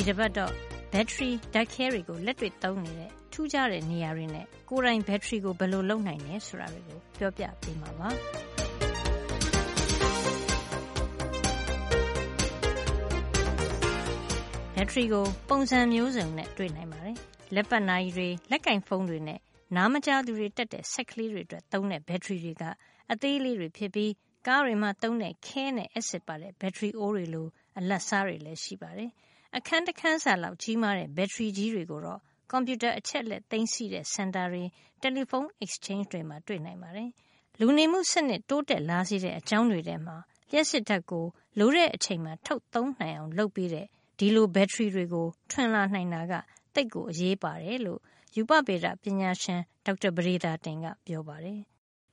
ဒီတပတ်တော့ ဘက်ထရီဓာတ်ခဲတွေကို လက်တွေ့သုံးနေတဲ့ ထူးခြားတဲ့နေရာတွေနဲ့ ကိုယ်တိုင်ဘက်ထရီကို ဘယ်လိုလုပ်နိုင်လဲဆိုတာတွေကို ပြောပြပေးမှာပါ။ဘက်ထရီကို ပုံစံမျိုးစုံနဲ့ တွေ့နိုင်ပါတယ်။လက်ပတ်နာရီတွေ လက်ကင်ဖုန်းတွေနဲ့ နားမကြားသူတွေတက်တဲ့ဆက်ကလေးတွေအတွက် သုံးတဲ့ ဘက်ထရီတွေက အသေးလေးတွေဖြစ်ပြီး ကားတွေမှာသုံးတဲ့ ခဲနဲ့ အက်ဆစ်ပါတဲ့ ဘက်ထရီအိုးတွေလို အလတ်စားတွေလည်း ရှိပါတယ်။ အခန်းတခန်းစာလောက် ကြီးမားတဲ့ ဘက်ထရီကြီးတွေကိုတော့ ကွန်ပြူတာ အချက်လက် သိမ်းဆည်းတဲ့ စင်တာတွေ တယ်လီဖုန်း exchange တွေမှာ တွေ့နိုင်ပါတယ်။လူနေမှုစနစ် တိုးတက်လာစေတဲ့ အကြောင်းတွေထဲမှာ လျှက်စစ်ဓာတ်ကို လိုတဲ့အချိန်မှာ ထုတ်သုံးနိုင်အောင် လုပ်ပေးတဲ့ ဒီလို ဘက်ထရီတွေကို ထွင်လာနိုင်တာကတိတ်ကို အရေးပါတယ်လို့ ရူပဗေဒပညာရှင် ဒေါက်တာ ပဒေသာတင်က ပြောပါတယ်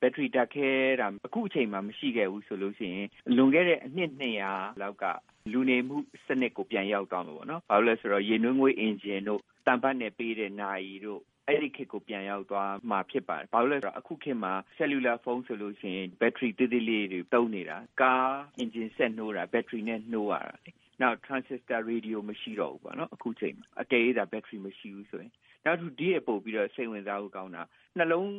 ဘက်ထရီဓာတ်ခဲတာအခုအချိန်မှာမရှိခဲ့ဘူးဆိုလို့ရှိရင်လွန်ခဲ့တဲ့အနှစ်200လောက်ကလူနေမှုစနစ်ကိုပြန်ရောက်သွားမှာပေါ့နော်။ဘာလို့လဲဆိုတော့ရေနွေးငွေ့အင်ဂျင်တို့တံပတ်နဲ့ပေးတဲ့နာရီတို့အဲ့ဒီခေတ်ကိုပြန်ရောက်သွားမှာဖြစ်ပါတယ်။ဘာလို့လဲဆိုတော့အခုခေတ်မှာ cellular phone ဆိုလို့ရှိရင်ဘက်ထရီသေးသေးလေးတွေသုံးနေတာ။ကားအင်ဂျင်ဆက်နှိုးတာဘက်ထရီနဲ့နှိုးရတာလေ။နောက် transistor radio မရှိတော့ဘူးပေါ့နော်အခုချိန်မှာအကယ်၍သာဘက်ထရီမရှိဘူးဆိုရင် နောက်ထပ်ဒီအပို့ပြီးတော့စိတ်ဝင်စားဖို့ကောင်းတာနှလုံး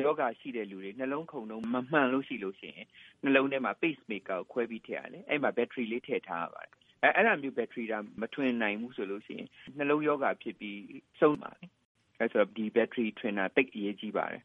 ယောဂရှိတဲ့လူတွေနှလုံးခုန်လုံးမမှန်လို့ရှိလို့ရှိရင်နှလုံးထဲမှာ pace maker ကိုခွဲပြီးထည့်ရတယ်အဲ့မှာ battery လေးထည့်ထားရပါတယ်အဲအဲ့ဒါမျိုး battery တာမထွင်နိုင်ဘူးဆိုလို့ရှိရင်နှလုံးယောဂဖြစ်ပြီးဆုံးပါတယ်အဲဆိုတော့ဒီ battery ထွင်တာတိတ်အရေးကြီးပါတယ်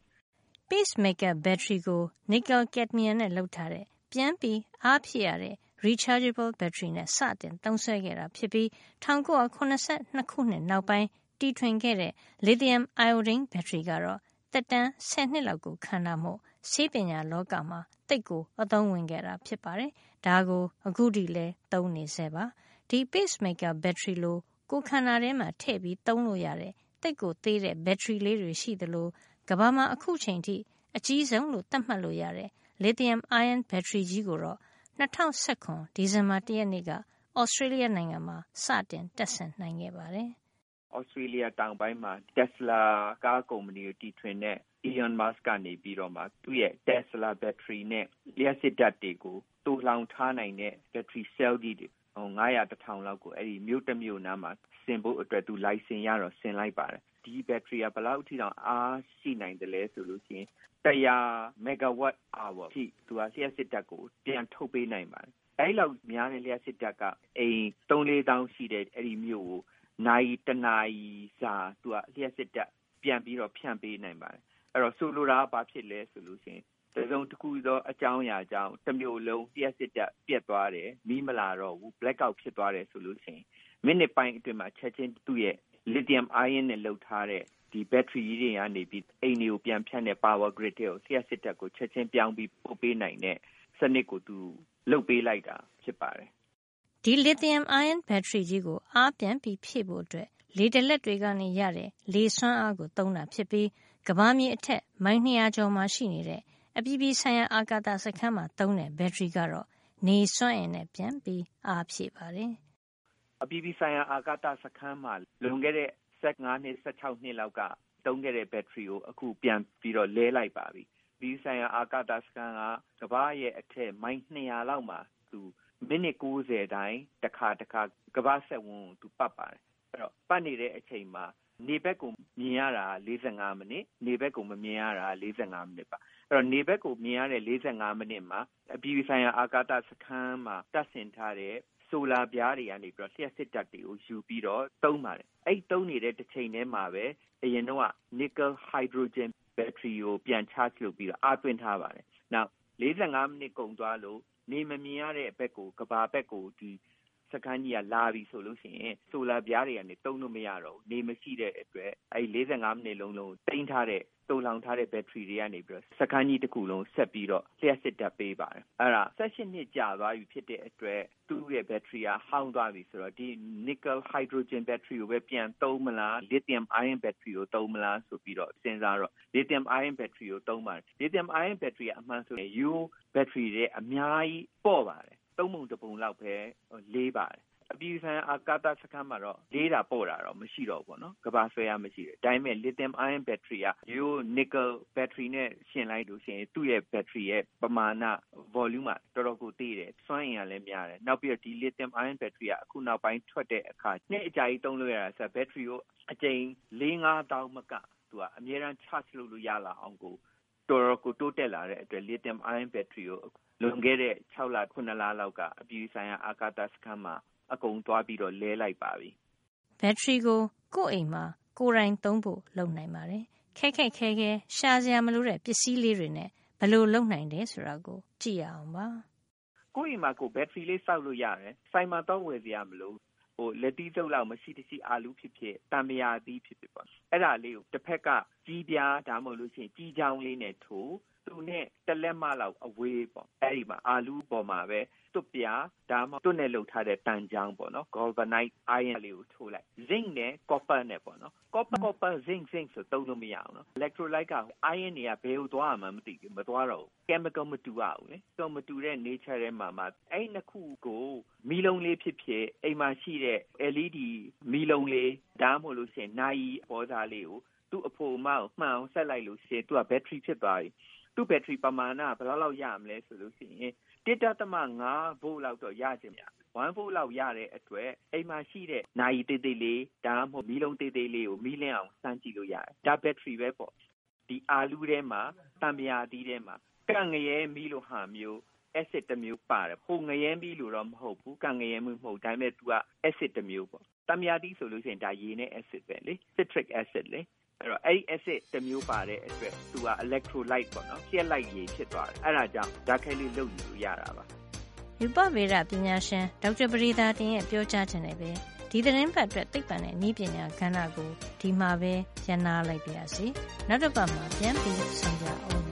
pace maker battery ကို nickel cadmium နဲ့လုပ်ထားတဲ့ပြန်ပြီးအားဖြည့်ရတဲ့ rechargeable battery နဲ့စတင်သုံးစွဲခဲ့တာဖြစ်ပြီး1982ခုနှစ်နောက်ပိုင်း တီထွင်ခဲ့တဲ့ lithium iodine battery ကတော့ သက်တမ်း10နှစ်လောက်ကို ခံတာမို့ ဆေးပညာလောကမှာ သိပ်ကို အသုံးဝင်ခဲ့တာ ဖြစ်ပါတယ်။ဒါကို အခုထိလည်း သုံးနေဆဲပါ။ဒီ pacemaker battery လို ကိုယ်ခန္ဓာထဲမှာ ထည့်ပြီး သုံးလို့ရတဲ့ သိပ်ကိုသေးတဲ့ battery လေးတွေ ရှိသလို ကမ္ဘာမှာ အခုချိန်ထိ အကြီးဆုံးလို့ သတ်မှတ်လို့ရတဲ့ lithium ion battery ကြီးကိုတော့2019ဒီဇင်ဘာ ၁ ရက်နေ့က Australia နိုင်ငံမှာ စတင်တပ်ဆင်နိုင်ခဲ့ပါတယ်။ Australia တောင်ပိုင်းမှာ Tesla ကားကုမ္ပဏီကိုတီထွင်တဲ့ Elon Musk ကနေပြီးတော့မှသူ့ရဲ့ Tesla battery နဲ့လျှပ်စစ်ဓါတ်တွေကိုသိုလှောင်ထားနိုင်တဲ့ battery cell ကြီးတွေ900 1000လောက်ကိုအဲဒီမြို့တမြို့နားမှာဆင်ဖို့အတွက်သူလိုင်စင်ရတော့ဆင်လိုက်ပါတယ်။ဒီ battery ကဘယ်လောက်အထိတောင်အားရှိနိုင်သလဲဆိုလို့ရှိရင်100 megawatt hour အထိသူကလျှပ်စစ်ဓါတ်ကိုပြန်ထုတ်ပေးနိုင်ပါတယ်။အဲဒီလောက်များတဲ့လျှပ်စစ်ဓါတ်ကအိမ်3 4တောင်းရှိတဲ့အဲဒီမြို့ကို နာရီတနာရီစာသူကလျှက်စစ်တက်ပြန်ပြီးတော့ဖြန့်ပေးနိုင်ပါတယ်အဲ့တော့ဆိုလိုတာကဘာဖြစ်လဲဆိုလို့ရှိရင်တစုံတစ်ခုသောအကြောင်းအရာကြောင့်တစ်မျိုးလုံးလျှက်စစ်တက်ပြတ်သွားတယ်မီးမလာတော့ဘူး blackout ဖြစ်သွားတယ်ဆိုလို့ရှိရင်မိနစ်ပိုင်းအတွင်းမှာချက်ချင်းသူ့ရဲ့ lithium ion နဲ့လုပ်ထားတဲ့ဒီ battery ကြီးတွေကနေပြီးအိမ်တွေကိုပြန်ဖြတ်တဲ့ power grid တွေကိုလျှက်စစ်တက်ကိုချက်ချင်းပြောင်းပြီးပို့ပေးနိုင်တဲ့စနစ်ကိုသူလုပ်ပေးလိုက်တာဖြစ်ပါတယ် ဒီ lithium ion battery ကြီးကို အားပြန်ဖြည့်ဖို့ လေဒလက်တွေကနေရတဲ့ လေစွမ်းအားကို သုံးတာဖြစ်ပြီး ကမ္ဘာမြေအထက် မိုင် ၂၀၀ ကျော်မှာရှိနေတဲ့ အပြည်ပြည်ဆိုင်ရာ အာကာသစခန်းမှာ သုံးတဲ့ ဘက်ထရီကတော့ နေစွမ်းအင်နဲ့ ပြန်ပြီးအားဖြည့်ပါတယ်။အပြည်ပြည်ဆိုင်ရာ အာကာသစခန်းမှာ လွန်ခဲ့တဲ့ ၁၅ နှစ် ၁၆ နှစ်လောက်က သုံးခဲ့တဲ့ ဘက်ထရီကို အခုပြန်ပြီးတော့ လဲလိုက်ပါပြီ။အပြည်ပြည်ဆိုင်ရာ အာကာသစခန်းက ကမ္ဘာ့ရဲ့အထက် မိုင် ၂၀၀ လောက်မှာ သူ မိနစ်၉၀တိုင်းတခါတခါကမ္ဘာ့စက်ဝန်းကိုသူပတ်ပါတယ်အဲ့တော့ပတ်နေတဲ့အချိန်မှာနေဘက်ကိုမြင်ရတာ45မိနစ်နေဘက်ကိုမမြင်ရတာ45မိနစ်ပါအဲ့တော့နေဘက်ကိုမြင်ရတဲ့45မိနစ်မှာအပြည်ပြည်ဆိုင်ရာအာကာသစခန်းမှာတပ်ဆင်ထားတဲ့ဆိုလာပြားတွေကနေပြီးတော့လျှက်စစ်ဓာတ်တွေကိုယူပြီးတော့သုံးပါတယ်အဲ့သုံးနေတဲ့တစ်ချိန်တည်းမှာပဲအရင်တော့ nickel hydrogen battery ကိုပြန် charge လုပ်ပြီးတော့အားသွင်းထားပါတယ်နောက်45မိနစ်ကုန်သွားလို့ နေမမြင်ရတဲ့ဘက်ကိုကဘာဘက်ကို ဒီ စခန်းကြီးကလာပြီဆိုလို့ရှိရင် ဆိုလာပြားတွေကနေတုံးလို့မရတော့ဘူး နေမရှိတဲ့အတွက် အဲဒီ45မိနစ်လုံးလုံးတင်ထားတဲ့တုံလောင်ထားတဲ့ ဘက်ထရီတွေကနေပြီးတော့စကန်းကြီးတစ်ခုလုံး ဆက်ပြီးတော့ လျှက်စစ်ဓာတ်ပေးပါတယ် အဲ့ဒါ18နှစ်ကြာသွားပြီဖြစ်တဲ့အတွက် သူ့ရဲ့ ဘက်ထရီက ဟောင်းသွားပြီဆိုတော့ ဒီ nickel hydrogen battery ကိုပဲ ပြန်သုံးမလား lithium ion battery ကို သုံးမလားဆိုပြီးတော့ စဉ်းစားတော့ lithium ion battery ကို သုံးပါတယ် lithium ion battery ကအမှန်ဆိုရင် U battery တွေအများကြီး ပေါ့ပါတယ် သုံးပုံတစ်ပုံလောက်ပဲလေးပါတယ်အပြည်ဆိုင်အာကာသစခန်းမှာတော့လေးတာပို့တာတော့မရှိတော့ဘူးပေါ့နော်ကဘာဆွဲရမရှိတယ်ဒါပေမဲ့ lithium ion battery က yo nickel battery နဲ့ရှင်းလိုက်လို့ရှိရင်သူ့ရဲ့ battery ရဲ့ပမာဏ volume ကတော်တော်ကိုသေးတယ်။စွမ်းအင်ကလည်းများတယ်။နောက်ပြီးတော့ဒီ lithium ion battery ကအခုနောက်ပိုင်းထွက်တဲ့အခါနှစ်အကြာကြီးသုံးလို့ရတာဆိုတော့ battery ကိုအကြိမ်၄-၅သောင်းမကသူကအမြဲတမ်း charge လုပ်လို့ရလာအောင်ကို တော်တော်ကိုတိုးတက်လာတဲ့အတွက် lithium ion battery ကိုလွန်ခဲ့တဲ့၆လ၇လလောက်ကအပြည်ပြည်ဆိုင်ရာအာကာသစခန်းမှာအကုန်သွားပြီးတော့လဲလိုက်ပါပြီ။ဘက်ထရီကိုကိုယ့်အိမ်မှာကိုယ်တိုင်သုံးဖို့လုပ်နိုင်ပါတယ်။ခက်ခက်ခဲခဲရှာစရာမလိုတဲ့ပစ္စည်းလေးတွေနဲ့ဘယ်လိုလုပ်နိုင်တယ်ဆိုတာကိုကြည့်ရအောင်ပါ။ကိုယ့်အိမ်မှာကိုယ်ဘက်ထရီလေးစောက်လို့ရတယ်။ဆိုင်မှာတော့ဝယ်စရာမလို ဟိုလက်တီးစုပ်လောက်မရှိတရှိအာလူဖြစ်ဖြစ်တံမယာသီးဖြစ်ဖြစ်ပေါ့အဲ့ဒါလေးကိုတစ်ဖက်ကကြီးပြားဒါမှမဟုတ်လို့ရှိရင်ကြီးချောင်းလေးနဲ့ထိုး သူနဲ့တလက်မလောက်အဝေးပေါ့အဲ့ဒီမှာအာလူပေါ်မှာပဲတွတ်ပြားဒါမှတွတ်နဲ့လှုပ်ထားတဲ့တန်ချောင်းပေါ့နော် galvanite iron လေးကိုထိုးလိုက် zinc နဲ့ copper နဲ့ပေါ့နော် copper copper zinc zinc ဆိုသုံးလို့မရအောင်နော် electrolyte က iron တွေကဘယ်ကိုသွားမှမသိဘူးမသွားတော့ဘူး chemical မတူရဘူးလေတော့မတူတဲ့ nature ထဲမှာမှာအဲ့နှစ်ခုကိုမီလုံးလေးဖြစ်ဖြစ်အိမ်မှာရှိတဲ့ LED မီလုံးလေးဒါမှမဟုတ်လို့ရှိရင်နိုင်ပေါ်သားလေးကိုသူ့အဖို့မအောင်မှန်အောင်ဆက်လိုက်လို့ရှိရင်သူက battery ဖြစ်သွားပြီ သူ့ battery ပမာဏဘယ်လောက်လောက်ရမလဲဆိုလို့ရှိရင်1.5 volt လောက်တော့ရချင်များ1 volt လောက်ရတဲ့အတွက်အိမ်မှာရှိတဲ့နိုင်သေးသေးလေးဒါမှမဟုတ်မီးလုံးသေးသေးလေးကိုမီးလင်းအောင်စမ်းကြည့်လို့ရတယ်ဒါ battery ပဲပေါ့ဒီအာလူထဲမှာတံမြာသီးထဲမှာကန့်ငရဲမီးလိုဟာမျိုး acid တစ်မျိုးပါတယ်ဟိုငရဲမီးလိုတော့မဟုတ်ဘူးကန့်ငရဲမီးမဟုတ်ဒါပေမဲ့ तू က acid တစ်မျိုးပေါ့တံမြာသီးဆိုလို့ရှိရင်ဒါရေနဲ့ acid ပဲလေ citric acid လေ အဲ့တော့ အဲ့ဒီ acid တစ်မျိုးပါတဲ့အတွက် သူက electrolyte ပေါ့နော်ကျက်လိုက်ရေဖြစ်သွားတယ် အဲ့ဒါကြောင့်ဓာတ်ခဲလေး လုပ်ယူလို့ရတာပါ ရူပဗေဒပညာရှင် ဒေါက်တာပရိသာတင်ရဲ့ ပြောကြားခြင်းနဲ့ပဲ ဒီသတင်းပတ်အတွက် သိပ္ပံနဲ့ဤပညာကဏ္ဍကို ဒီမှာပဲရန်နာလိုက်ပါရစေ နောက်တစ်ပတ်မှာ ပြန်ပြီးဆုံကြအောင်